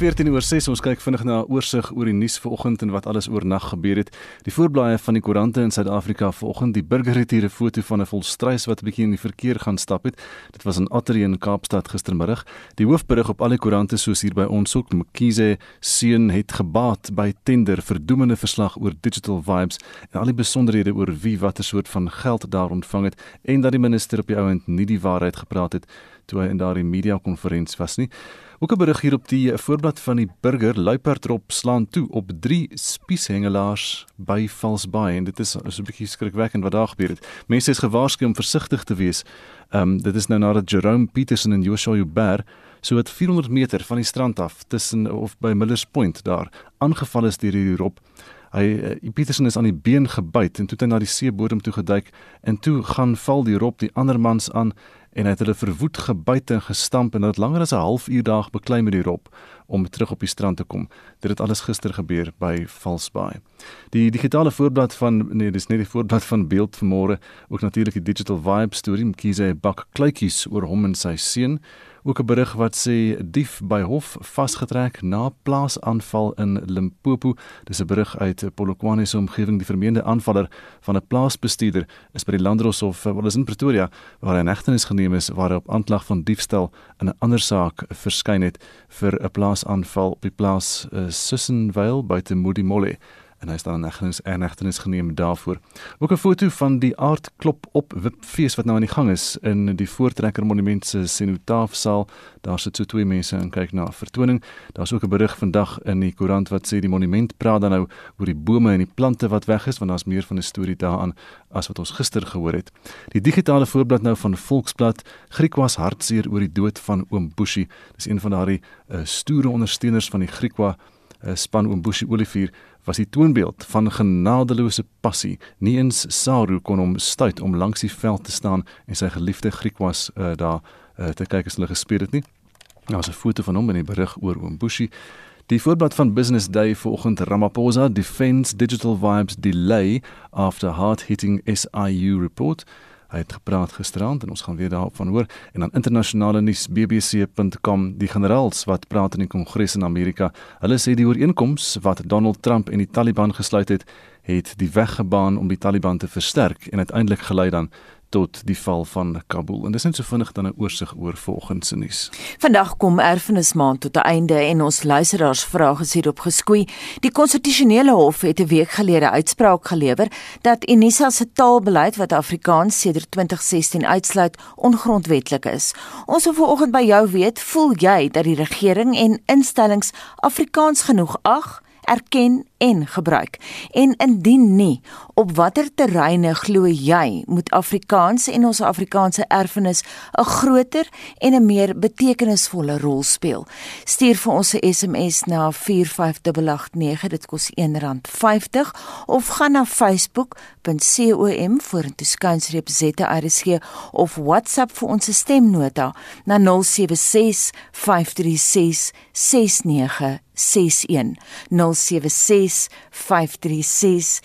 14 oor 6. Ons kyk vinnig na 'n oorsig oor die nuus vanoggend en wat alles oornag gebeur het. Die voorblaaie van die koerante in Suid-Afrika vanoggend, die burger het hier 'n foto van 'n volstruis wat 'n bietjie in die verkeer gaan stap het. Dit was in Atterbury in Kaapstad gistermiddag. Die hoofberig op al die koerante soos hier by ons ook, Mkhize seun het gebaat by tender verdoemende verslag oor digital vibes en al die besonderhede oor wie watter soort van geld daar ontvang het en dat die minister op die ouend nie die waarheid gepraat het toe hy in daardie media konferensie was nie. Ook 'n berig hier op die voorblad van die Burger Luiperdrop slaan toe op drie spieshengelaars by Valsbaai en dit is so 'n bietjie skrikwekkend wat daar gebeur het. Mense is gewaarsku om versigtig te wees. Ehm um, dit is nou nadat Jerome Petersen en Joshua Uber so wat 400 meter van die strand af tussen of by Millers Point daar aangeval is deur hierdie rop. Hy uh, Petersen is aan die been gebyt en toe het hy na die seebodem toe geduik en toe gaan val die rop die ander mans aan en hy het hulle verwoed gebyt en gestamp en dit langer as 'n halfuur daag beklei met die rob om terug op die strand te kom. Dit het alles gister gebeur by Valsbaai. Die digitale voorblad van nee, dis nie die voorblad van beeld vanmôre, ook natuurlik die digital vibe storie met Kiese bak kleutjies oor hom en sy seun. Ook 'n berig wat sê dief by hof vasgetrek na plaasaanval in Limpopo. Dis 'n berig uit Polokwane se omgewing. Die vermeende aanvaller van 'n plaasbestuurder is by die Landdroshof, wat is in Pretoria, waar hy in hegtenis geneem is waar hy op aanklag van diefstal in 'n ander saak verskyn het vir 'n plaasaanval op die plaas uh, Sussenvale buite Modimolle en hy staan negtenis ernegtenis geneem daarvoor. Ook 'n foto van die aard klop op wipfees wat nou aan die gang is in die Voortrekker Monument se senotaafsaal. Daar sit so twee mense en kyk na 'n vertoning. Daar's ook 'n berig vandag in die koerant wat sê die monument praat dan nou oor die bome en die plante wat weg is want daar's meer van 'n storie daaraan as wat ons gister gehoor het. Die digitale voorblad nou van Volksblad, Griekwas hartseer oor die dood van oom Boeshi. Dis een van daardie uh, stoere ondersteuners van die Griekwa uh, span oom Boeshi Olivier was die toonbeeld van genadeloose passie. Nie eens Saru kon hom stuit om langs die veld te staan en sy geliefde Griek was uh, daar uh, te kyk as hulle gespeel het nie. Daar was 'n foto van hom in die berig oor Oom Bushi. Die voorblad van Business Day vanoggend Ramaphosa defends digital vibes delay after hard-hitting SIU report. Hy het gepraat gisterand en ons gaan weer daarop van hoor en dan internasionale nuus bbc.com die generaals wat praat in die kongres in Amerika. Hulle sê die ooreenkoms wat Donald Trump en die Taliban gesluit het, het die weg gebaan om die Taliban te versterk en uiteindelik gelei dan tot die val van Kabul. En dis net so vinnig dan 'n oorsig oor vanoggend se nuus. Vandag kom erfenismaand tot 'n einde en ons luisteraars vrae is hierop geskoei. Die konstitusionele hof het 'n week gelede uitspraak gelewer dat Unisa se taalbeleid wat Afrikaans sedert 2016 uitsluit ongrondwettig is. Ons wil vanoggend by jou weet, voel jy dat die regering en instellings Afrikaans genoeg ag? erken en gebruik. En indien nie, op watter terreine glo jy moet Afrikaans en ons Afrikaanse erfenis 'n groter en 'n meer betekenisvolle rol speel? Stuur vir ons 'n SMS na 45889, dit kos R1.50 of gaan na facebook.com vorentoe skynstreep ZRSG of WhatsApp vir ons stemnota na 076 536 69 61 076 536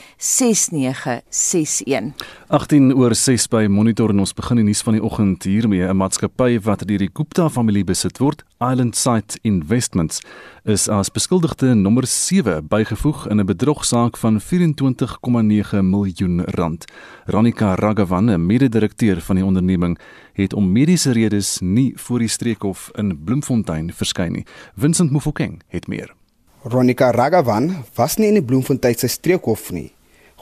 6961 18 oor 6 by Monitor en ons begin die nuus van die oggend hiermee 'n maatskappy wat deur die Gupta familie besit word Island Site Investments is as beskuldigde nommer 7 bygevoeg in 'n bedrogsaak van 24,9 miljoen rand. Ronika Ragavan, 'n mede-direkteur van die onderneming, het om mediese redes nie voor die streekhof in Bloemfontein verskyn nie. Vincent Mufokeng het meer. Ronika Ragavan was nie in die Bloemfontein se streekhof nie,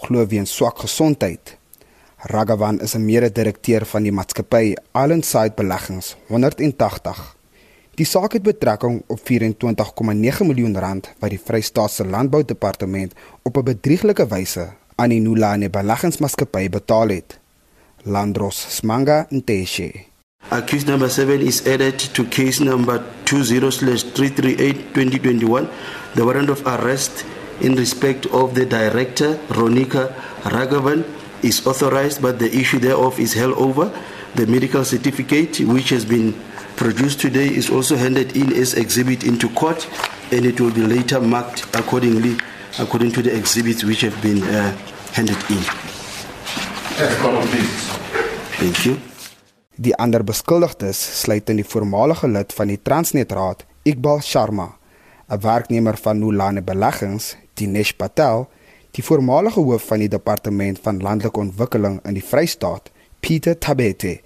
glo weens swak gesondheid. Ragavan is 'n mede-direkteur van die maatskappy Island Site Beleggings 180 Die saak het betrekking op 24,9 miljoen rand wat die Vrystaatse Landboudepartement op 'n bedrieglike wyse aan die Nulane Beleggingsmaatskappy betaal het. Landros Smanga Nteshe. Accused number 7 is added to case number 20/338/2021. The warrant of arrest in respect of the director Ronika Ragavan is authorized but the issue thereof is held over. The medical certificate which has been produced today is also handed in as exhibit into court and it will be later marked accordingly according to the exhibits which have been uh, handed in. Thank you. Die ander beskuldigdes sluit in die voormalige lid van die Transnet Raad, Iqbal Sharma, 'n werknemer van Nulane Beleggings, Dinesh Patel, die voormalige hoof van die departement van landelike ontwikkeling in die Vrystaat, Pieter Tabete,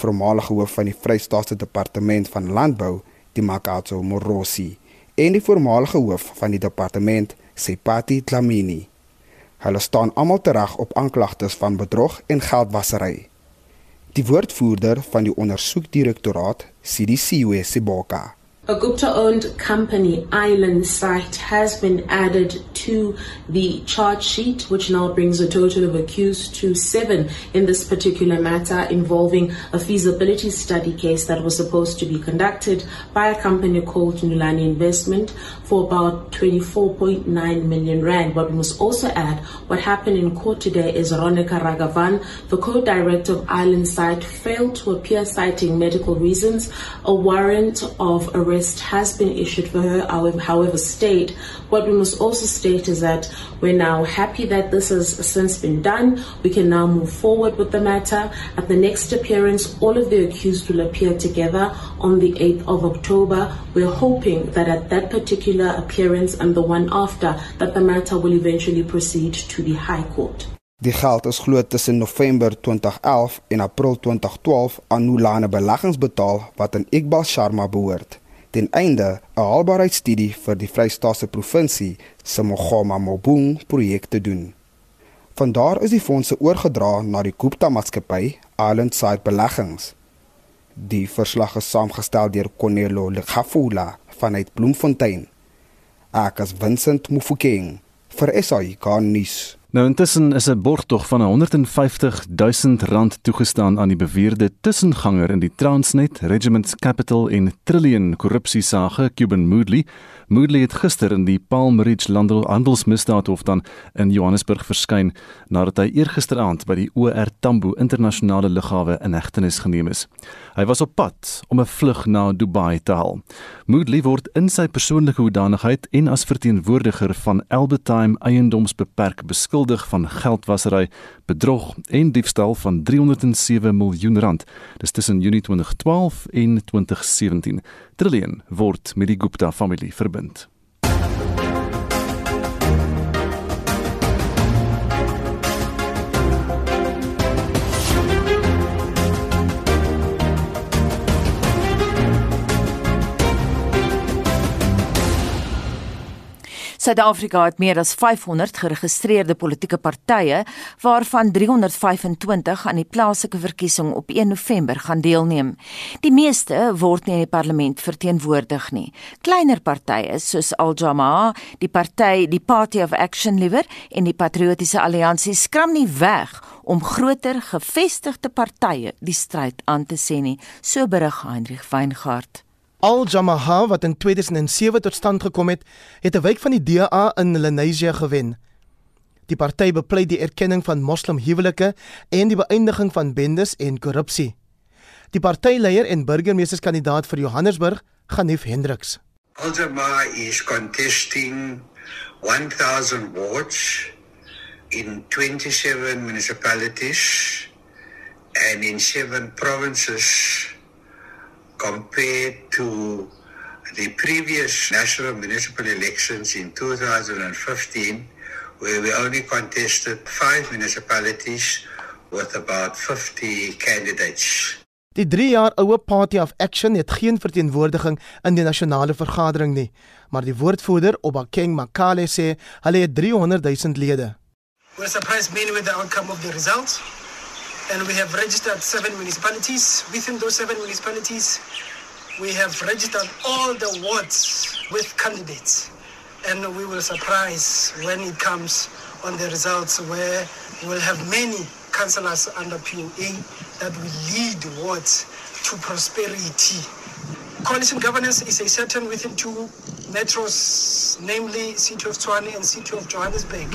voormalige hoof van die Vrystaatse departement van landbou, Dimakatso Morosi, en die voormalige hoof van die departement, Sepati Dlamini. Hulle staan almal terug op aanklagtes van bedrog en geldwasery. Die woordvoerder van die ondersoekdirektoraat, CDC Siboka, A Gupta owned company, Island Site, has been added to the charge sheet, which now brings a total of accused to seven in this particular matter involving a feasibility study case that was supposed to be conducted by a company called Nulani Investment for about 24.9 million rand. But we must also add what happened in court today is Ronika Ragavan, the co-director of Island Site, failed to appear citing medical reasons. A warrant of arrest has been issued for her, however, however, state. What we must also state is that we're now happy that this has since been done. We can now move forward with the matter. At the next appearance, all of the accused will appear together on the 8th of October. We're hoping that at that particular appearance and the one after, that the matter will eventually proceed to the High Court. Die geld is glo tussen November 2011 en April 2012 aan Nulane Beleggings betaal wat aan Iqbal Sharma behoort ten einde 'n haalbaarheidstudie vir die Vrystaatse provinsie se Mogoma Mobung projek te doen. Vandaar is die fondse oorgedra na die Gupta Maatskappy Island Side Beleggings. Die verslag is saamgestel deur Konelo Legafula vanuit Bloemfontein. Ek as Vincent Mufokeng vir SAI kan nuus. Nou intussen is 'n borgtog van 150 000 rand toegestaan aan die beweerde tussenganger in die Transnet Regiment Capital en Trillion korrupsiesage Cuban Moodley Moodley het gister in die Palm Ridge Handelsmisdaadhof dan in Johannesburg verskyn nadat hy eergisteraand by die OR Tambo internasionale lughawe in hegtenis geneem is. Hy was op pad om 'n vlug na Dubai te haal. Moodley word in sy persoonlike hoedanigheid en as verteenwoordiger van Albertine Eiendomsbeperk beskuldig van geldwasery, bedrog en diefstal van 307 miljoen rand. Dis tussen Junie 2012 en 2017. Trillion word met die Gupta familie verbind. Suid-Afrika het meer as 500 geregistreerde politieke partye waarvan 325 aan die plaaslike verkiesing op 1 November gaan deelneem. Die meeste word nie in die parlement verteenwoordig nie. Kleiner partye soos Al Jamaa, die party die Party of Action Liewer en die Patriotiese Alliansie skram nie weg om groter gevestigde partye die stryd aan te sê nie, so berig Heinrich Weingart. Al Jamaha wat in 2007 tot stand gekom het, het 'n wijk van die DA in Lenasia gewen. Die party bepleit die erkenning van moslimhuwelike en die beëindiging van bendes en korrupsie. Die partyleier en burgemeesterskandidaat vir Johannesburg, Ganef Hendriks. Al Jamaha is contesting 1000 wards in 27 municipalities and in 7 provinces compared to the previous national municipal elections in 2015, where we only contested five municipalities with about 50 candidates. Die 3 jaar oue Party of Action het geen verteenwoordiging in die nasionale vergadering nie, maar die woordvoerder, Obakeng Makale sê hulle het 300 000 lede. We're surprised mainly with the outcome of the results. And we have registered seven municipalities. Within those seven municipalities, we have registered all the wards with candidates. And we will surprise when it comes on the results where we'll have many councillors under POA that will lead wards to prosperity. Coalition governance is a certain within two metros, namely City of Tshwane and City of Johannesburg.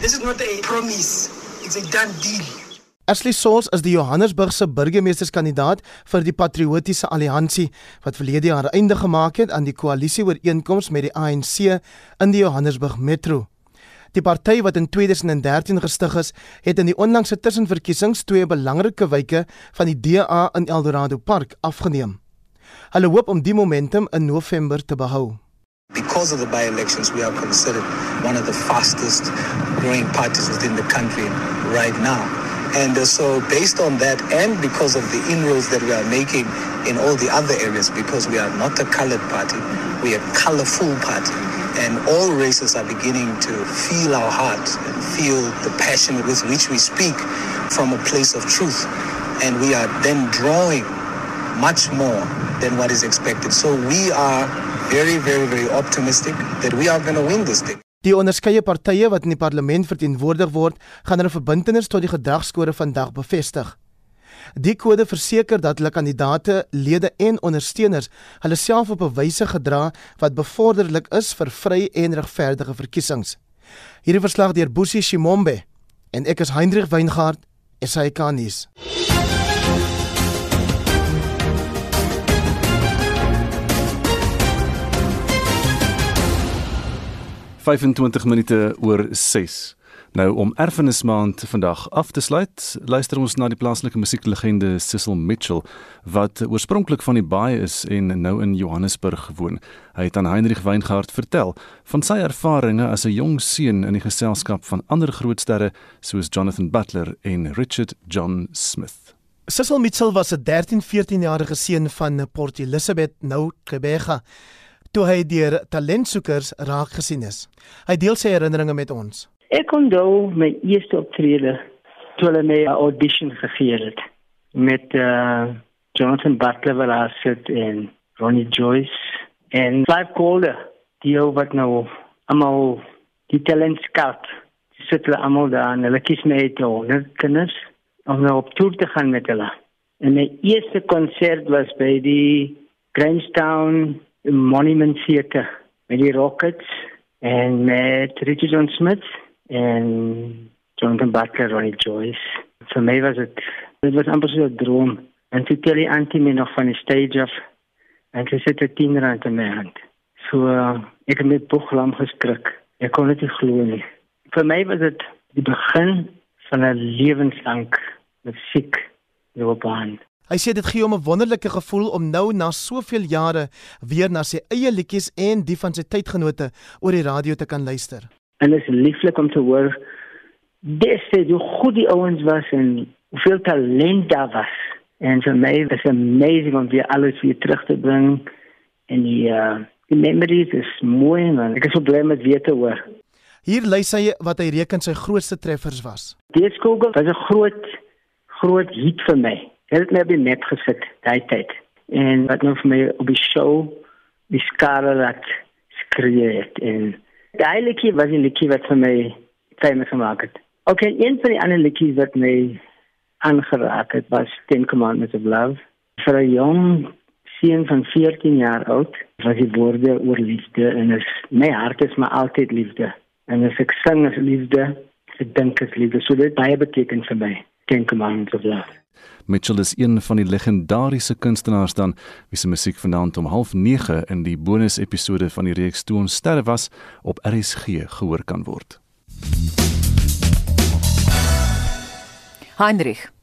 This is not a promise, it's a done deal. Ashley Souls is die Johannesburgse burgemeesterskandidaat vir die Patriotiese Alliansie wat verlede jaar einde gemaak het aan die koalisieooreenkoms met die ANC in die Johannesburg Metro. Die party wat in 2013 gestig is, het in die onlangse tussenverkiesings twee belangrike wyke van die DA in Eldorado Park afgeneem. Hulle hoop om die momentum in November te behou. Because of the by elections, we are considered one of the fastest growing parties within the country right now. And uh, so, based on that, and because of the inroads that we are making in all the other areas, because we are not a colored party, we are a colorful party. And all races are beginning to feel our heart and feel the passion with which we speak from a place of truth. And we are then drawing much more than what is expected. So we are very, very, very optimistic that we are going to win this thing. Die onderskeie partye wat in die parlement verteenwoordig word, gaan hulle verbintenis tot die gedragskode vandag bevestig. Die kode verseker dat hulle kandidaate, lede en ondersteuners hulle self op 'n wyse gedra wat bevorderlik is vir vry en regverdige verkiesings. Hierdie verslag deur Boesie Shimombe en ek is Hendrik Weingart, SAK-nuus. 25 minute oor 6. Nou om erfenismaand vandag af te sluit, luister ons na die plaaslike musieklegende Cecil Mitchell wat oorspronklik van die Baai is en nou in Johannesburg woon. Hy het aan Heinrich Weingart vertel van sy ervarings as 'n jong seun in die geselskap van ander grootsterre soos Jonathan Butler en Richard John Smith. Cecil Mitchell was 'n 13-14 jarige seun van Port Elizabeth, nou Quebec toe hy deur talentsoekers raak gesien is. Hy deel sy herinneringe met ons. Ek onthou my eerste optrede toe hulle my 'n audition gegee het met uh, Jonathan Butler wat daar sit en Ronnie Joyce en Clive Calder die wat nou almal die talent scout sit hulle almal daar en hulle kies my te onder kinders om nou op toer te gaan met hulle. En my eerste konsert was by die Grandstown Monument Theatre met die Rockets en met Richard John Smith en Jonathan Butler, Ronnie Joyce. Vir my was dit dit was amper so 'n droom. En toe tel die antie my nog van die stage af en sy sit 'n 10 rand in my hand. So ek het met boeglam geskrik. Ek kon dit nie glo nie. Vir my was dit die begin van 'n lewenslank musiek loopbaan. Hy sê dit gee hom 'n wonderlike gevoel om nou na soveel jare weer na sy eie liedjies en die van sy tydgenote oor die radio te kan luister. En dit is lieflik om te hoor dis hoe goed die ouens was en hoeveel talent daar was. En vir my was it amazing om weer alles weer terug te bring en die uh, die memories is mooi man. Ek is so bly met weer te hoor. Hier lys hy wat hy reken sy grootste treffers was. Deeskogel was 'n groot groot hit vir my het my die net gesit daai tyd. En wat nou vir my op die show die skare wat skree het en daai liedjie was 'n liedjie wat vir my famous gemaak het. Okay, een van die ander liedjies wat my aangeraak het was Ten Commandments of Love. Vir 'n jong seun van 14 jaar oud was die woorde oor liefde en is my hart is maar altyd liefde. En as ek sing as liefde, ek dink as liefde, so dit baie beteken vir my. Ten Commandments of Love. Mitchell is een van die legendariese kunstenaars dan wie se musiek vanaand om 09:30 in die bonus episode van die reeks Toe ons sterre was op RSG gehoor kan word. Heinrich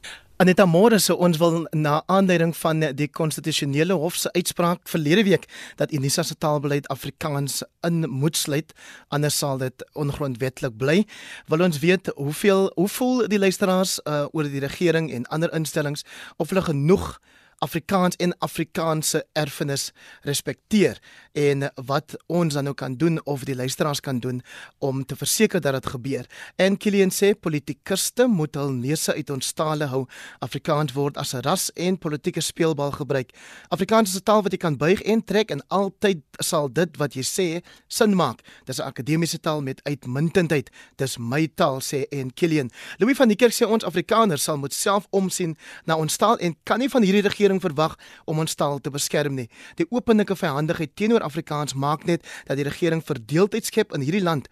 Aneta Moore se ons wil na aanleiding van die konstitusionele hof se uitspraak verlede week dat Unisa se taalbeleid Afrikaans in moet sluit anders sal dit ongrondwetlik bly. Wil ons weet hoeveel hoe voel die luisteraars uh, oor die regering en ander instellings of hulle genoeg Afrikaans en Afrikaanse erfenis respekteer en wat ons dan nou kan doen of die luisteraars kan doen om te verseker dat dit gebeur. En Kilian sê politikuste moet hul neuse uit ons tale hou. Afrikaans word as 'n ras en politieke speelbal gebruik. Afrikaans is 'n taal wat jy kan buig en trek en altyd sal dit wat jy sê sin maak. Dis 'n akademiese taal met uitmuntendheid. Dis my taal sê en Kilian. Louis van die Kerk sê ons Afrikaners sal moet self omsien na ons taal en kan nie van hierdie regering verwag om ons taal te beskerm nie. Die openlike vyhandigheid teenoor Afrikaans maak net dat die regering verdeeldheid skep in hierdie land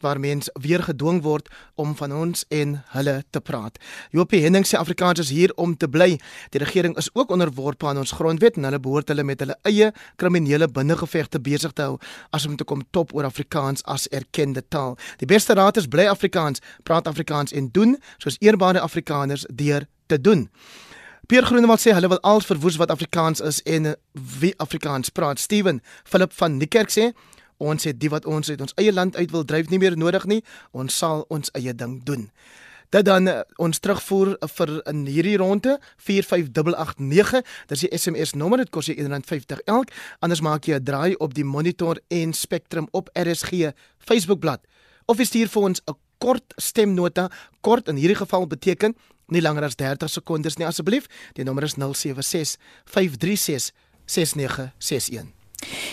waar mens weer gedwing word om van ons en hulle te praat. Jopie Henning sê Afrikaans is hier om te bly. Die regering is ook onderworpe aan ons grondwet en hulle behoort hulle met hulle eie kriminele binnengevegte besig te hou as om te kom top oor Afrikaans as erkende taal. Die beste raad is bly Afrikaans, praat Afrikaans en doen soos eerbare Afrikaners deur te doen. Pierre Groenewald sê hulle wil als verwoes wat Afrikaans is en wie Afrikaans praat. Steven Philip van Niekerk sê Ons het die wat ons uit ons eie land uit wil dryf nie meer nodig nie. Ons sal ons eie ding doen. Dit dan uh, ons terugvoer vir in hierdie ronde 45889. Dis die SMS nommer, dit kos jou R1.50 elk. Anders maak jy 'n draai op die Monitor en Spectrum op RSG Facebookblad. Of stuur vir ons 'n kort stemnota. Kort in hierdie geval beteken nie langer as 30 sekondes nie asseblief. Die nommer is 076 536 6961.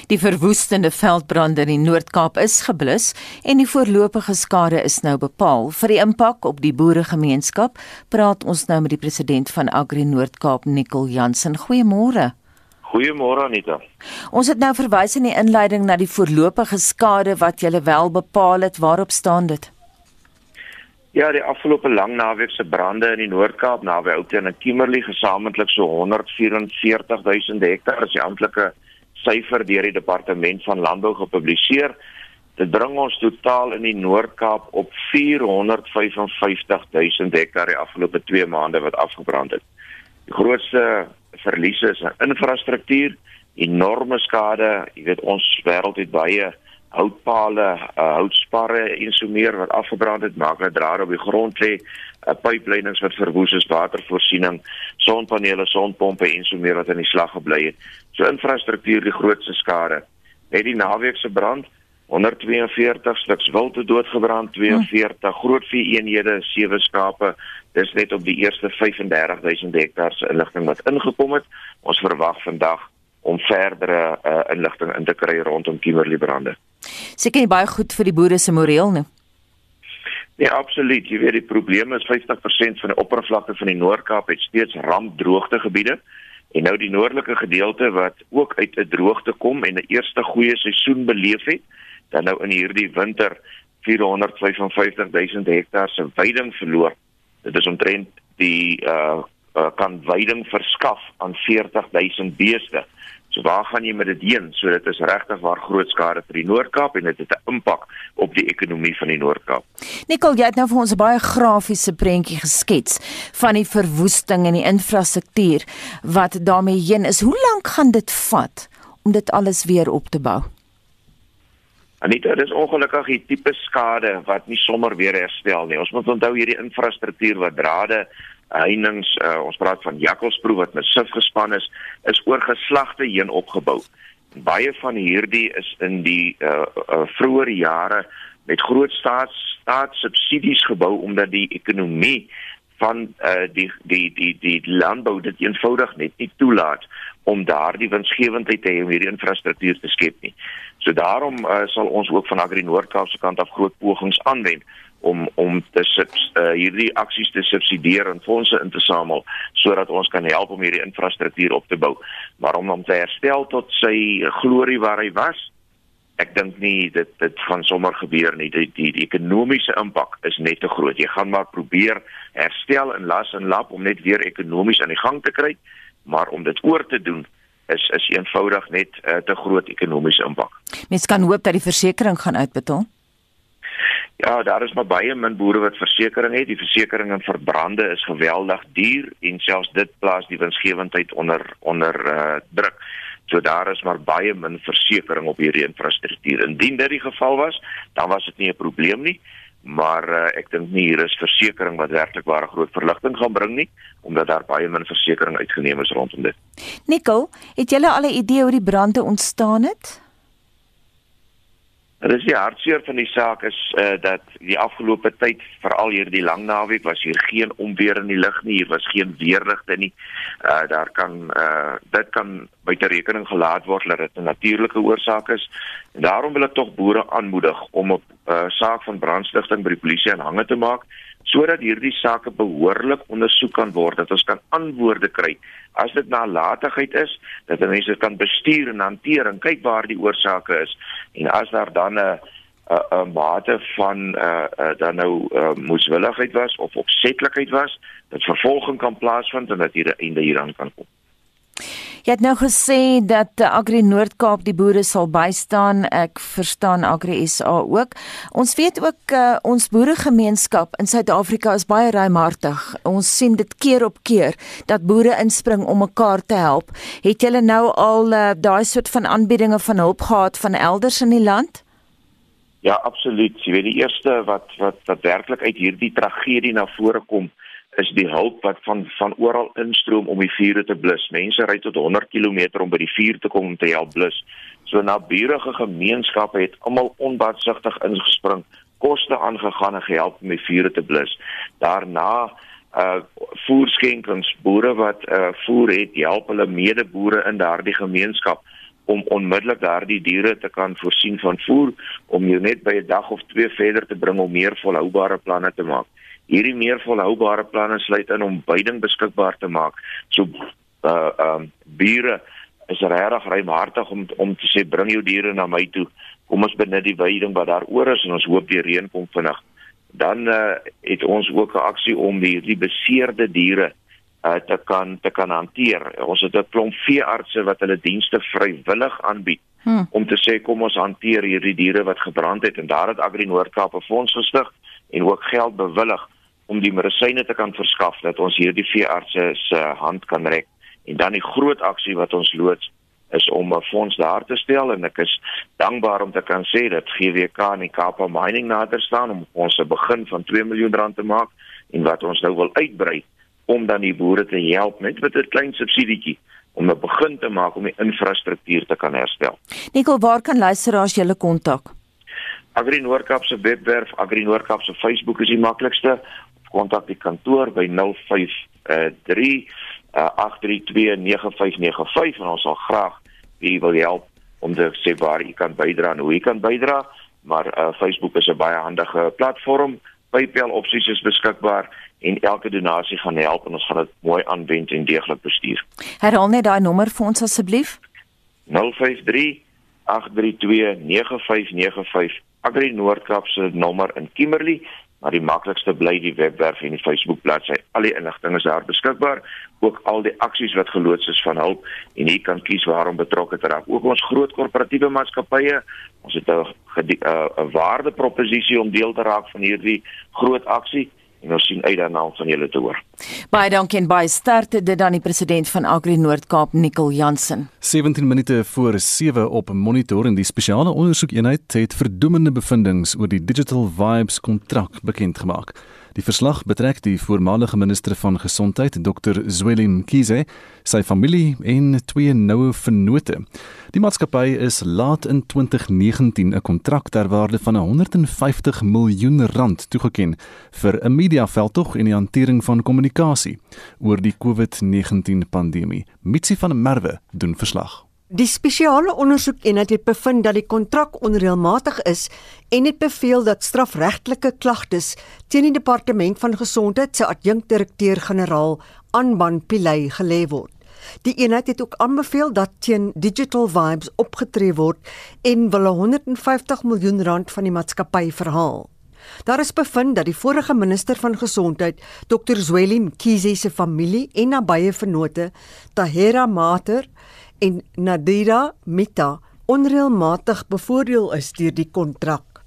Die verwoestende veldbrande in die Noord-Kaap is geblus en die voorlopige skade is nou bepaal. Vir die impak op die boeregemeenskap praat ons nou met die president van Agri Noord-Kaap, Nicol Jansen. Goeiemôre. Goeiemôre Anita. Ons het nou verwys in die inleiding na die voorlopige skade wat jy wel bepaal het. Waarop staan dit? Ja, die afgelope lang naweek se brande in die Noord-Kaap naby Oudtshoorn en Kimberley gesamentlik so 144 000 hektaar is die amptelike syfer deur die departement van landbou gepubliseer. Dit bring ons totaal in die Noord-Kaap op 455 000 hektaar die afgelope 2 maande wat afgebrand het. Die grootste verliese is in infrastruktuur, enorme skade, jy weet ons wêreld het baie houtpale, uh, houtsparre en so meer wat afgebrand het, maak dat drade op die grond lê, uh, pypleidings wat verwoes is, watervoorsiening, sonpanele, sonpompe en so meer wat in die slag gebly het. So infrastruktuur die grootste skade. Net die naweek se brand 142 stuks wilde doodgebrand, 42 hm. grootvee eenhede, sewe skape. Dis net op die eerste 35000 hektaar se inligting wat ingekom het. Ons verwag vandag om verdere uh, inligting in te kry rondom Kimberley brande. Seker nie baie goed vir die boere se moreel nie. Nee, absoluut. Jy weet die probleem is 50% van die oppervlakte van die Noord-Kaap het steeds rampdroogte gebiede en nou die noordelike gedeelte wat ook uit 'n droogte kom en 'n eerste goeie seisoen beleef het, dan nou in hierdie winter 455 000 hektaar se veiding verloor. Dit is omtrent die uh, uh kan veiding verskaf aan 40 000 beeste. So waar gaan jy met dit heen? So dit is regtig waar groot skade vir die Noord-Kaap en dit het 'n impak op die ekonomie van die Noord-Kaap. Nikkel, jy het nou vir ons 'n baie grafiese prentjie geskets van die verwoesting in die infrastruktuur wat daarmee heen is. Hoe lank gaan dit vat om dit alles weer op te bou? Anita, dit is ongelukkig die tipe skade wat nie sommer weer herstel nie. Ons moet onthou hierdie infrastruktuur wat drade heininge uh, ons praat van jakkalsproe wat met sif gespan is is oor geslagte heen opgebou. Baie van hierdie is in die uh, uh, vroeë jare met groot staats staatssubsidies gebou omdat die ekonomie van uh, die die die die landbou dit eenvoudig net nie toelaat om daardie winsgewendheid te hê om hierdie infrastruktuur te skep nie. So daarom uh, sal ons ook van Agri Noord-Kaap se kant af groot pogings aanwend om om te uh, hierdie aksies te subsidieer en fondse in te samel sodat ons kan help om hierdie infrastruktuur op te bou. Maar om hom te herstel tot sy glorie waar hy was, ek dink nie dit dit gaan sommer gebeur nie. Die die, die ekonomiese impak is net te groot. Jy gaan maar probeer herstel en las en lap om net weer ekonomies aan die gang te kry, maar om dit oor te doen is is eenvoudig net uh, te groot ekonomiese impak. Mens kan hoop dat die versekerings gaan uitbetaal. Ja, daar is maar baie min boere wat versekerings het. Die versekerings in verbrande is geweldig duur en selfs dit plaas die winsgewendheid onder onder uh, druk. So daar is maar baie min versekerings op hierdie infrastruktuur. Indien dit die geval was, dan was dit nie 'n probleem nie, maar uh, ek dink nie hier is versekerings wat werklik ware groot verligting gaan bring nie, omdat daar baie min versekerings uitgeneem is rondom dit. Nico, het jy al 'n idee hoe die brande ontstaan het? Dit is die hartseer van die saak is uh, dat die afgelope tyd veral hier die lang naweek was hier geen onweer in die lug nie, hier was geen weerligte nie. Uh daar kan uh dit kan buite rekening gelaat word dat dit 'n natuurlike oorsaak is. En daarom wil ek tog boere aanmoedig om 'n uh, saak van brandstigting by die polisie aanhange te maak sodat hierdie sake behoorlik ondersoek kan word dat ons kan antwoorde kry. As dit nalatigheid is dat mense kan bestuur en hanteer en kyk waar die oorsake is. En as daar dan 'n 'n mate van uh, uh, dan nou uh, moeswilligheid was of opsetlikheid was dat vervolging kan plaasvind en dat hier 'n einde hieraan kan kom Jy het nou gesê dat Agri Noord-Kaap die boere sal bystaan. Ek verstaan Agri SA ook. Ons weet ook uh, ons boeregemeenskap in Suid-Afrika is baie ruimhartig. Ons sien dit keer op keer dat boere inspring om mekaar te help. Het julle nou al uh, daai soort van aanbiedinge van hulp gehad van elders in die land? Ja, absoluut. Jy weet die eerste wat wat wat werklik uit hierdie tragedie na vore kom is die hulp wat van van oral instroom om die vure te blus. Mense ry tot 100 km om by die vuur te kom om te help blus. So naburige gemeenskappe het almal onbaatsigtig ingespring, koste aangegaan en gehelp om die vure te blus. Daarna uh voerskenkings boere wat uh voer het, help hulle medeboere in daardie gemeenskap om onmiddellik daardie diere te kan voorsien van voer om jou net by 'n dag of twee verder te bring om meer volhoubare planne te maak hierdie meer volhoubare planne sluit in om veiding beskikbaar te maak. So uh um bure is regtig ruimhartig om om te sê bring jou diere na my toe. Kom ons benut die veiding wat daar oor is en ons hoop die reën kom vinnig. Dan uh het ons ook 'n aksie om die die beseerde diere uh te kan te kan hanteer. Ons het 'n klomp veeartse wat hulle dienste vrywillig aanbied. Hmm. om te sê kom ons hanteer hierdie diere wat gebrand het en daar het Agri Noord-Kaap 'n fonds gestig en ook geld bewillig om die medisyne te kan verskaf dat ons hierdie veeartse se hand kan rek en dan die groot aksie wat ons loods is om 'n fonds daar te stel en ek is dankbaar om te kan sê dat GWK en die Kapa Mining nader staan om ons 'n begin van 2 miljoen rand te maak en wat ons nou wil uitbrei om dan die boere te help met met 'n klein subsidietjie om 'n begin te maak om die infrastruktuur te kan herstel. Nikkel, waar kan luisteraars julle kontak? Agri Noordkap se webwerf, Agri Noordkap se Facebook is die maklikste kontak die kantoor by 053 8329595 en ons sal graag wie wil help om te sê waar jy kan bydra en hoe jy kan bydra maar uh, Facebook is 'n baie handige platform PayPal opsies is beskikbaar en elke donasie gaan help en ons gaan dit mooi aanwend en deeglik bestuur. Herhaal net daai nommer vir ons asseblief. 053 832 9595 Agri Noordkap se nommer in Kimberley maar die maklikste bly die webwerf en die Facebook bladsy. Al die inligting is daar beskikbaar, ook al die aksies wat geloods is van hulp en jy kan kies waarom betrokke te raak. Ook ons groot korporatiewe maatskappye, ons het 'n 'n waardeproposisie om deel te raak van hierdie groot aksie en ons sien uit daarna om van julle te hoor. Baie dankie en baie sterkte dit aan die president van Agri Noord-Kaap Nicol Jansen. 17 minute voor 7 op monitor en die spesiale ondersoekeenheid het verdoemende bevindinge oor die Digital Vibes kontrak bekend gemaak. Die verslag betrek die voormalige minister van gesondheid, Dr. Zwelin Kize, sy familie en twee noue vennote. Die maatskappy is laat in 2019 'n kontrak ter waarde van 150 miljoen rand toegeken vir 'n mediaveldtog en die hantering van kommunikasie oor die COVID-19 pandemie. Mitsi van der Merwe doen verslag. Die spesiale ondersoekeenheid het bevind dat die kontrak onreëlmatig is en het beveel dat strafregtelike klagtes teen die departement van gesondheid se adjunkdirekteur-generaal Anban Pillay gelê word. Die eenheid het ook aanbeveel dat teen Digital Vibes opgetree word en wil 150 miljoen rand van die maatskappy verhaal. Daar is bevind dat die vorige minister van gesondheid, Dr. Zwelin Kize se familie en nabye vennote, Tahera Mater en Nadira Mita onreëlmatig bevoordeel is deur die kontrak.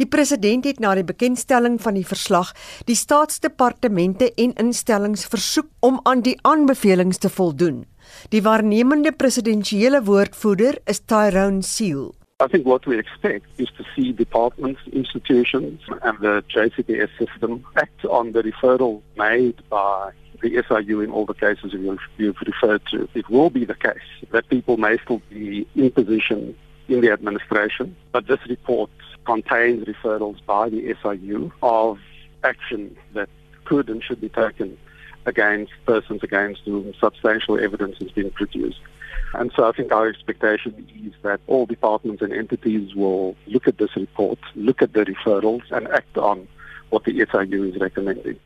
Die president het na die bekendstelling van die verslag die staatsdepartemente en instellings versoek om aan die aanbevelings te voldoen. Die waarnemende presidensiële woordvoerder is Tyrone Seal. I think what we expect is to see departments, institutions, and the JCPS system act on the referral made by the SIU in all the cases you've referred to. It will be the case that people may still be in position in the administration, but this report contains referrals by the SIU of action that could and should be taken against persons against whom substantial evidence has been produced. And so I think our expectation is that all departments and entities will look at this report, look at the referrals, and act on what the SIU is recommending.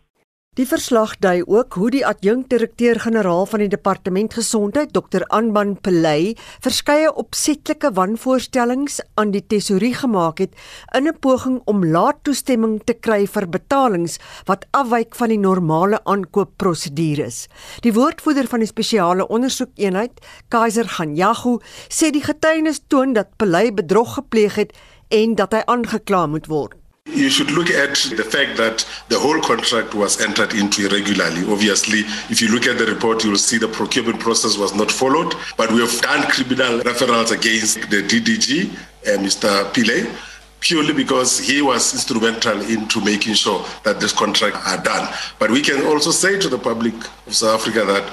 Die verslag dui ook hoe die adjunkdirekteur-generaal van die Departement Gesondheid, Dr. Anban Pillay, verskeie opsetlike wanvoorstellings aan die tesourier gemaak het in 'n poging om laat toestemming te kry vir betalings wat afwyk van die normale aankoopprosedures. Die woordvoerder van die spesiale ondersoekeenheid, Kaiser Ganyagu, sê die getuienis toon dat Pillay bedrog gepleeg het en dat hy aangekla moet word. You should look at the fact that the whole contract was entered into irregularly. Obviously, if you look at the report, you'll see the procurement process was not followed. But we have done criminal referrals against the DDG, uh, Mr. Pile, purely because he was instrumental into making sure that this contract are done. But we can also say to the public of South Africa that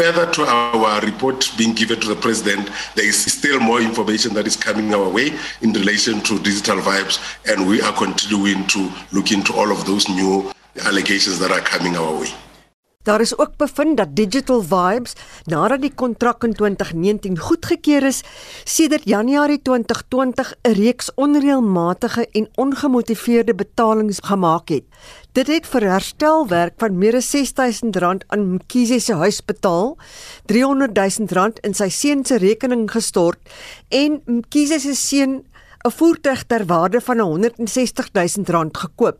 Further to our report being given to the president, there is still more information that is coming our way in relation to digital vibes, and we are continuing to look into all of those new allegations that are coming our way. Daar is ook bevind dat Digital Vibes nadat die kontrak in 2019 goedgekeur is, sedert Januarie 2020 'n reeks onreëlmatige en ongemotiveerde betalings gemaak het. Dit het vir herstelwerk van meer as R6000 aan Mkhize se huis betaal, R300000 in sy seun se rekening gestort en Mkhize se seun 'n voertuig ter waarde van R160000 gekoop.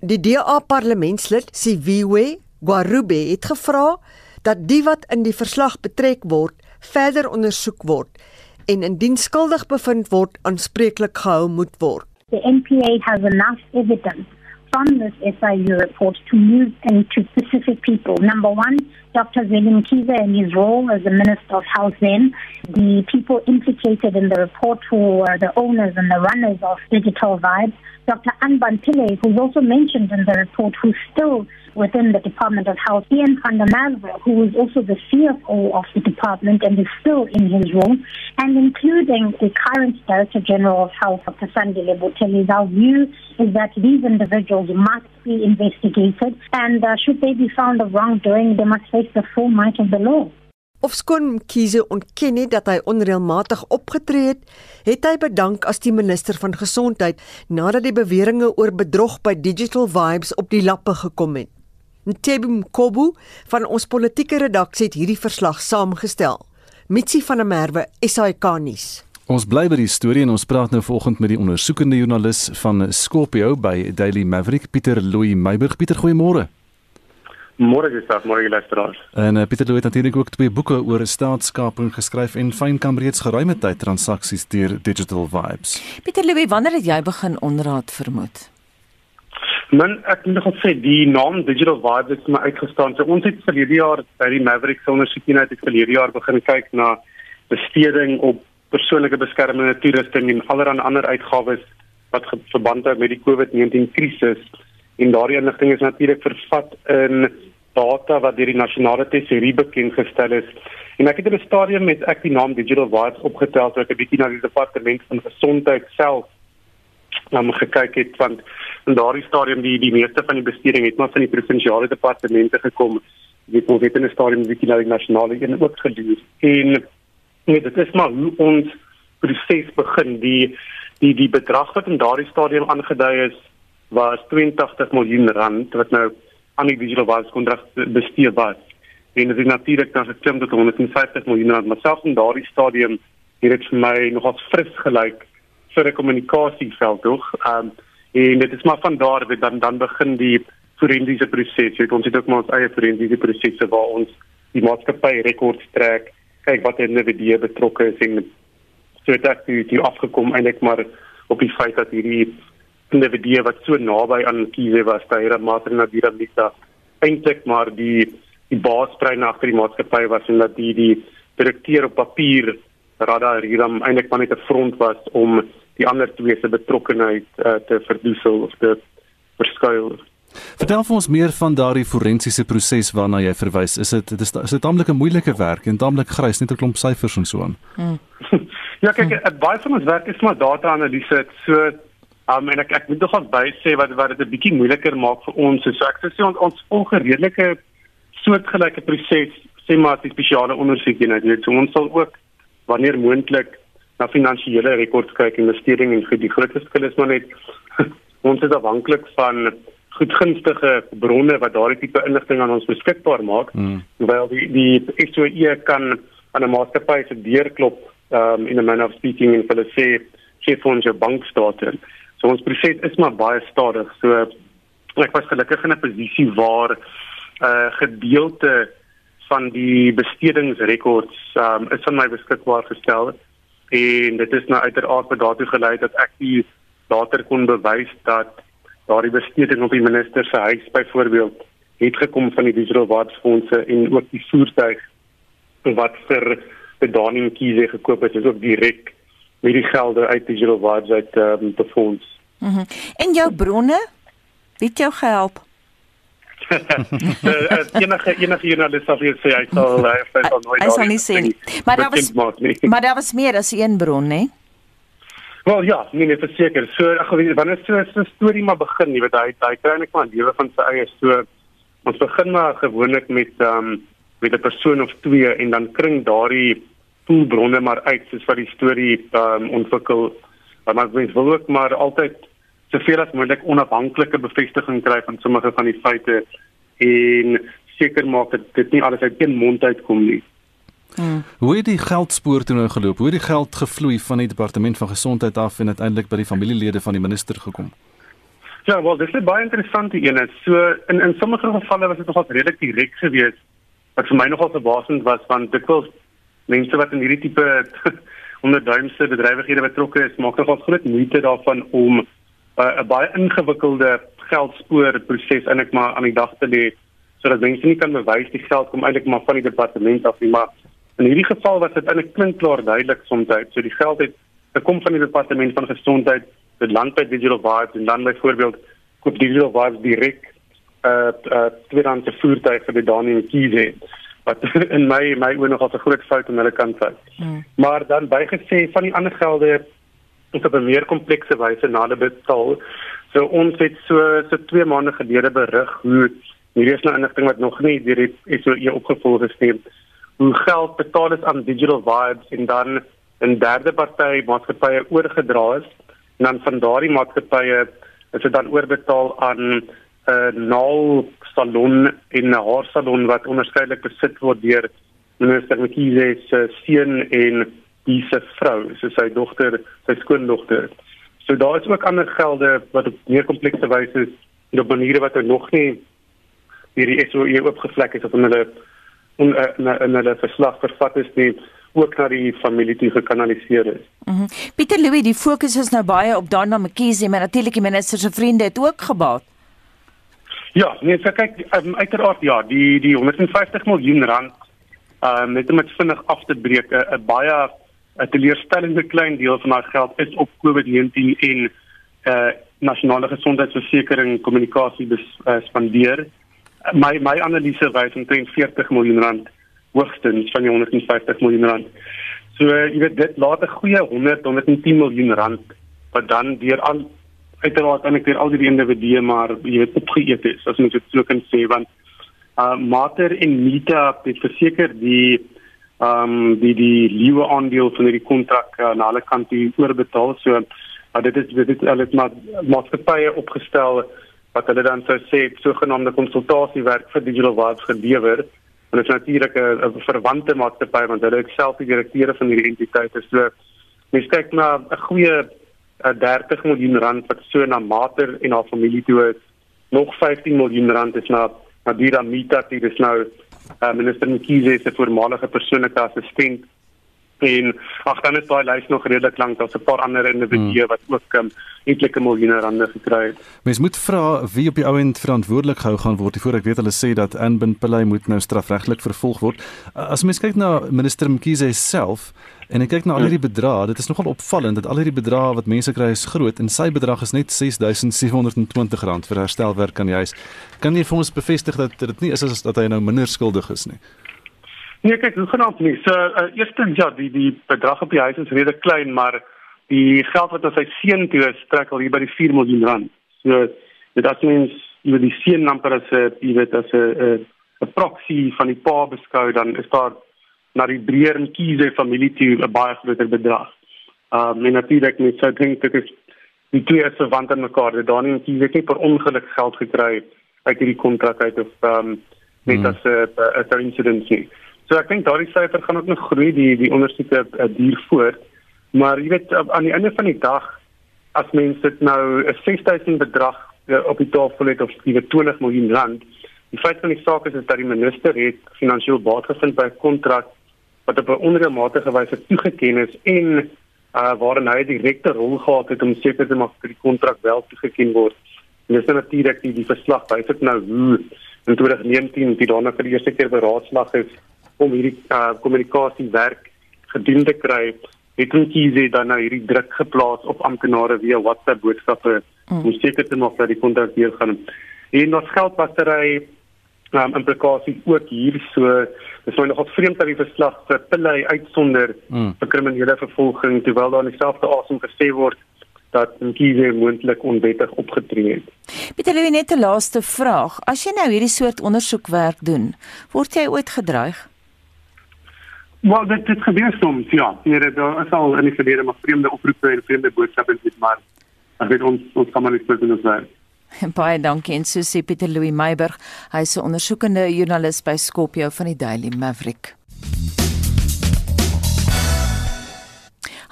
Die DA parlementslid Siviwe Guarube het gevra dat die wat in die verslag betrek word, verder ondersoek word en indien skuldig bevind word, aanspreeklik gehou moet word. The NPA has enough evidence from this SIU report to move into specific people. Number one, Dr. Zelim Kiza and his role as the Minister of Health then, the people implicated in the report who were the owners and the runners of Digital Vibes, Dr. Anban Pillay, who's also mentioned in the report, who's still within the Department of Health, Ian Merwe, who is also the CFO of the department and is still in his role, and including the current Director General of Health, Dr. Sandile Botellis. Our view is that these individuals must be investigated, and uh, should they be found of wrongdoing, they must face the full might of the law. Ofskoon Kiese ontken het dat hy onreëlmatig opgetree het, het hy bedank as die minister van gesondheid nadat die beweringe oor bedrog by Digital Vibes op die lappe gekom het. Ntebi Mkobu van ons politieke redaksie het hierdie verslag saamgestel. Mitsi van der Merwe, SAK nuus. Ons bly by die storie en ons praat nou vanoggend met die ondersoekende joernalis van Scorpio by Daily Maverick, Pieter Louw Meiburg. Pieter, goeiemôre. Môre is dit môre luisteraars. En uh, Pieter Louw het natuurlik ook twee boeke oor staatskaping geskryf en fyn kan reeds geruime tyd transaksies deur Digital Vibes. Pieter Louw, wanneer het jy begin onderraad vermoed? Men ek moet nog sê die naam Digital Vibes het my uitgestaan. So ons het verlede jaar by die Maverick ondersoekeenheid het verlede jaar begin kyk na besteding op persoonlike beskermende toerusting en allerlei ander uitgawes wat verband hou met die COVID-19 krisis. En daardie inligting is natuurlik vervat in data wat deur die nasionale tesourier bekend gestel is. En ek het in 'n stadium met ek die naam Digital Vibes opgetel toe ek 'n bietjie na die departement van gesondheid self na my gekyk het want in daardie stadium die die meeste van die besteding het maar van die provinsiale departemente gekom weet ons het in 'n stadium bietjie na die nasionale een ook gedoen en nee dit is maar hoe ons proses begin die die die bedrag wat in daardie stadium aangedui is was 82 miljoen rand wat nou aan die digital wise kontrak bestee was en dit is natuurlik dan geklim tot 150 miljoen rand maar selfs in daardie stadium het dit vir my nogals fris gelyk vir 'n kommunikasieveld tog. Ehm um, en dit is maar van daar dat dan dan begin die forensiese proses. Jy ons het ook maar ons eie forensiese prosesse waar ons die maatskappy rekords trek, kyk wat in die video betrokke is en so het ek die, die afgekom eintlik maar op die feit dat hierdie individu wat so naby aan Kiese was, Tyra Matrina Dinamita eintlik maar die die baasbrein agter die maatskappy was en dat die die direkteur op papier Radha Hiram eintlik maar net 'n front was om die ander twee se betrokkeheid uh, te verdoesel of te verskuil. Vertel vir ons meer van daardie forensiese proses waarna jy verwys. Is dit is dit 'n tamelike moeilike werk en tamelik grys net 'n klomp syfers en so aan. Hmm. ja, kyk, hmm. baie van ons werk is maar data-analise. So um, en ek ek moet nog by sê wat wat dit 'n bietjie moeiliker maak vir ons. So ek sê ons ons volg 'n redelike soortgelyke proses sê maar die spesiale ondersoek net. So ons sal ook wanneer moontlik na finansiële rekords kyk, investering en vir die grootste skil is maar net ons is afhanklik van goedgunstige bronne wat daardie tipe inligting aan ons beskikbaar maak, mm. terwyl die die SOE kan aan 'n maatskappy se deur klop um in a manner of speaking en hulle sê gee vir ons jou bankstate. So ons proses is maar baie stadig. So ek was gelukkig in 'n posisie waar 'n uh, gedeelte van die bestedingsrekords um, is aan my beskikbaar gestel en dit is nou uiteraard wat daartoe gelei dat ek die later kon bewys dat daardie besteding op die minister se huis byvoorbeeld het gekom van die digital watch fondse en ook die voertuig wat vir Bedaning Kiese gekoop het is ook direk met die gelde uit digital watch uit um, te fonds. Mhm. Mm en jou bronne Wie het jou gehelp? uh, enige enige journalist sal vir sê hy sal hy sal nooit Hy sal nie sê nie. Maar daar was Maar daar was meer as een bron, né? Wel ja, nee nee, verseker. So ag wanneer so 'n storie maar begin, jy weet hy hy kry net maar lewe van sy eie so ons begin maar gewoonlik met ehm um, met 'n persoon of twee en dan kring daardie poolbronne maar uit soos wat die storie ehm um, ontwikkel. Maar mens wil ook maar altyd soveel as moontlik onafhanklike bevestiging kry van sommige van die feite en seker maak dat dit nie alles uit een mond uitkom nie. Hmm. Hoe het die geldspoor toe nou geloop? Hoe het die geld gevloei van die departement van gesondheid af en uiteindelik by die familielede van die minister gekom? Ja, wel, dit is baie interessant hier net. So in in sommige gevalle was dit nogal redelik direk geweest wat vir my nogal verbaasend was want dit was mense wat in hierdie tipe onderduimse bedrywighede betrokke is, maak nogal groot moeite daarvan om 'n uh, baie ingewikkelde geldspoor proses eintlik maar aan die dag te lê sodat mense nie kan bewys die geld kom eintlik maar van die departement af nie maar in hierdie geval was dit eintlik klinkklaar duidelik soms so die geld het gekom van die departement van gesondheid dit land by digital vibes en dan byvoorbeeld koop digital vibes direk uh uh tweedehandse voertuie vir die Daniel Kiese wat in my my oë nog 'n groot fout aan hulle kant was. Hmm. Maar dan bygesê van die ander gelde is op 'n meer komplekse wyse nader betaal. So ons het so so 2 maande gelede berig hoe hierdie is nou inligting wat nog nie deur die SOE opgevolg is nie. Hoe geld betaal is aan Digital Vibes en dan 'n derde party maatskappye oorgedra is en dan van daardie maatskappye is dit dan oorbetaal aan 'n uh, naal salon in 'n haarsalon wat onderskeidelik besit word deur minister Mkhize se seun en die se vrou, so sy dogter, sy skoondogter. So daar is ook ander gelde wat op meer komplekse wyse is en op maniere wat er nog nie hierdie SOE oopgevlek is of hulle in, in, in hulle verslag vervat is nie ook na die familie toe gekanaliseer is. Mm -hmm. Pieter Louw, die fokus is nou baie op Dana McKeesie, maar natuurlik die minister se vriende het ook gebaat. Ja, nee, so kyk, um, uiteraard ja, die die 150 miljoen rand ehm um, net om dit vinnig af te breek, 'n baie 'n teleurstellende klein deel van daai geld is op COVID-19 en uh nasionale gesondheidsversekering kommunikasie uh, spandeer. My my analise wys omtrent 40 miljoen rand hoogstens van die 150 miljoen rand. So uh, jy weet dit laat 'n goeie 100 110 miljoen rand wat dan deur aan uiteraard aan ek deur al die individue maar jy weet opgeëet is as mens dit so kan sê want uh Mater en Mita het verseker die ehm um, die die liewe aandeel van hierdie kontrak uh, na hulle kant hier oorbetaal. So uh, dit is dit is alles maar maatskappye opgestel wat hulle dan sou sê sogenaamde konsultasiewerk vir digital vibes gelewer. En dit is natuurlik 'n verwante maatskappy want hulle is self die direkteure van hierdie entiteite. So mens kyk na 'n goeie uh, 30 miljoen rand wat so na Mater en haar familie toe is. Nog 15 miljoen rand is na Nadira Mita, dit is nou uh, minister Mkhize se voormalige persoonlike assistent en ag dan is daai lys nog redelik lank daar's 'n paar ander individue hmm. wat ook um, etlike miljoene rande gekry het. Mens moet vra wie op die ou end verantwoordelik gehou gaan word. Voor ek weet hulle sê dat Anbin Pillay moet nou strafregtelik vervolg word. As mens kyk na minister Mkhize self en ek kyk na al hierdie bedrae, dit is nogal opvallend dat al hierdie bedrae wat mense kry is groot en sy bedrag is net R6720 vir herstelwerk aan die huis. Kan jy vir ons bevestig dat dit nie is as dat hy nou minder skuldig is nie? Nee, kyk, hoe genoem nie. So, uh, eerstens ja, die die bedrag op die huis is redelik klein, maar die geld wat aan sy seun toe strek al hier by die 4 miljoen rand. So, dit as mens jy die seun amper as 'n jy weet as 'n 'n proxy van die pa beskou, dan is daar na die breër en kiese familie toe 'n baie groter bedrag. Ehm uh, en natuurlik net so dink dit is die twee is verwant aan mekaar. Dat Daniel Kiese net per ongeluk geld gekry uit hierdie kontrak uit of ehm um, net hmm. as 'n 'n incident nie. So ek dink daardie syfer gaan ook nog groei die die ondersoeke uh, duur voort. Maar jy weet aan die einde van die dag as mense dit nou 'n 6000 bedrag uh, op die tafel het of skielik 20 miljoen rand, die feit van die saak is, is dat die minister het finansiëel baat gevind by 'n kontrak wat op 'n onregmatige wyse toegeken is en uh waarin hy 'n direkte rol gehad het om seker te maak dat die kontrak wel toegeken word. En dis natuurlik die die verslag wys dit nou hoe in 2019 die daarna vir die eerste keer beraadslag is om hierdie uh kommunikasie werk gedoen te kry. Het hulle kies dan nou hierdie druk geplaas op amptenare via WhatsApp boodskappe mm. om seker te maak dat die kontrak weer gaan. En ons geldwasery um, implikasies ook hier so dis nou nogal vreemd dat die verslag vir Pillay uitsonder mm. vir kriminele vervolging terwyl daar in dieselfde asem gesê word dat Mkhize moontlik onwettig opgetree het. Pieter Louw net 'n laaste vraag. As jy nou hierdie soort ondersoekwerk doen, word jy ooit gedreig? Maar dit dit gebeur soms, ja. Hier daar is al in die verlede maar vreemde oproepe en vreemde boodskappe dit maar ek weet ons ons kan maar nie spreek oor dit. Baie dankie en Susie Pieter Louw Meiburg. Hy's 'n ondersoekende joernalis by Skopje van die Daily Maverick.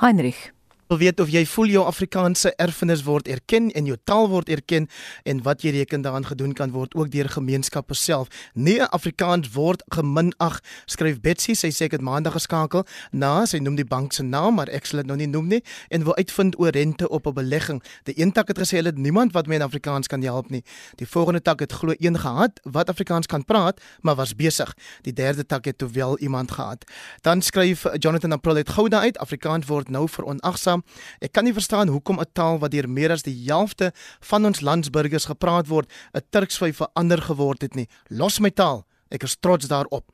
Heinrich wil weet of jy voel jou Afrikaanse erfenis word erken en jou taal word erken en wat jy reken daaraan gedoen kan word ook deur gemeenskappe self. Nee, Afrikaans word geminag, skryf Betsy. Sy sê ek het maandag geskakel. Na, sy noem die bank se naam, maar ek sal dit nou nie noem nie en wil uitvind oor rente op 'n belegging. Die een tak het gesê hulle het niemand wat my in Afrikaans kan help nie. Die volgende tak het glo een gehad wat Afrikaans kan praat, maar was besig. Die derde tak het wel iemand gehad. Dan skryf Jonathan April het gou daai uit Afrikaans word nou veronagsaam Ek kan nie verstaan hoekom 'n taal wat deur meer as die helfte van ons landsburgers gepraat word, 'n Turksvyf verander geword het nie. Los my taal. Ek is trots daarop.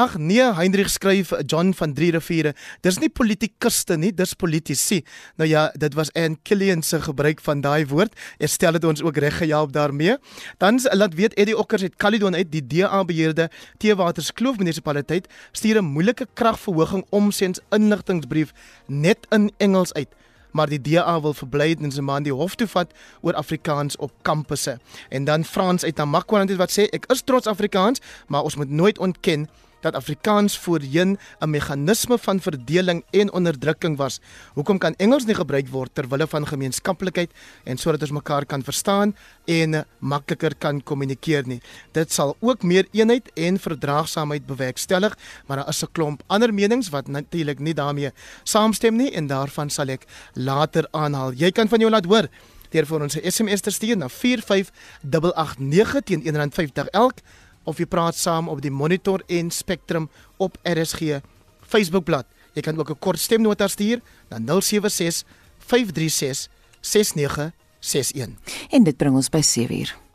Ag nee, Hendrik skryf John van Drie Riviere. Dis nie politikuste nie, dis politici. Nou ja, dit was Ann Killian se gebruik van daai woord. Ek stel dit ons ook reg gehelp daarmee. Dan laat weet Eddie Okkers het Caledon uit die DA beheerde Teewaters Kloof munisipaliteit stuur 'n moeilike kragverhoging omsens inligtingbrief net in Engels uit maar die DA wil verbly in se man die hof toe vat oor Afrikaans op kampusse. En dan Frans uit Namakwa wat sê ek is trots Afrikaans, maar ons moet nooit ontken dat Afrikaans voorheen 'n meganisme van verdeling en onderdrukking was. Hoekom kan Engels nie gebruik word ter wille van gemeenskaplikheid en sodat ons mekaar kan verstaan en makliker kan kommunikeer nie? Dit sal ook meer eenheid en verdraagsaamheid bewerkstellig, maar daar is 'n klomp ander menings wat natuurlik nie daarmee saamstem nie en daarvan sal ek later aanhaal. Jy kan van jou laat hoor deur vir ons 'n SMS te stuur na 45889 teen R1.50 elk of jy praat saam op die Monitor en Spectrum op RSG Facebookblad. Jy kan ook 'n kort stemnota stuur na 076 536 6961. En dit bring ons by 7:00.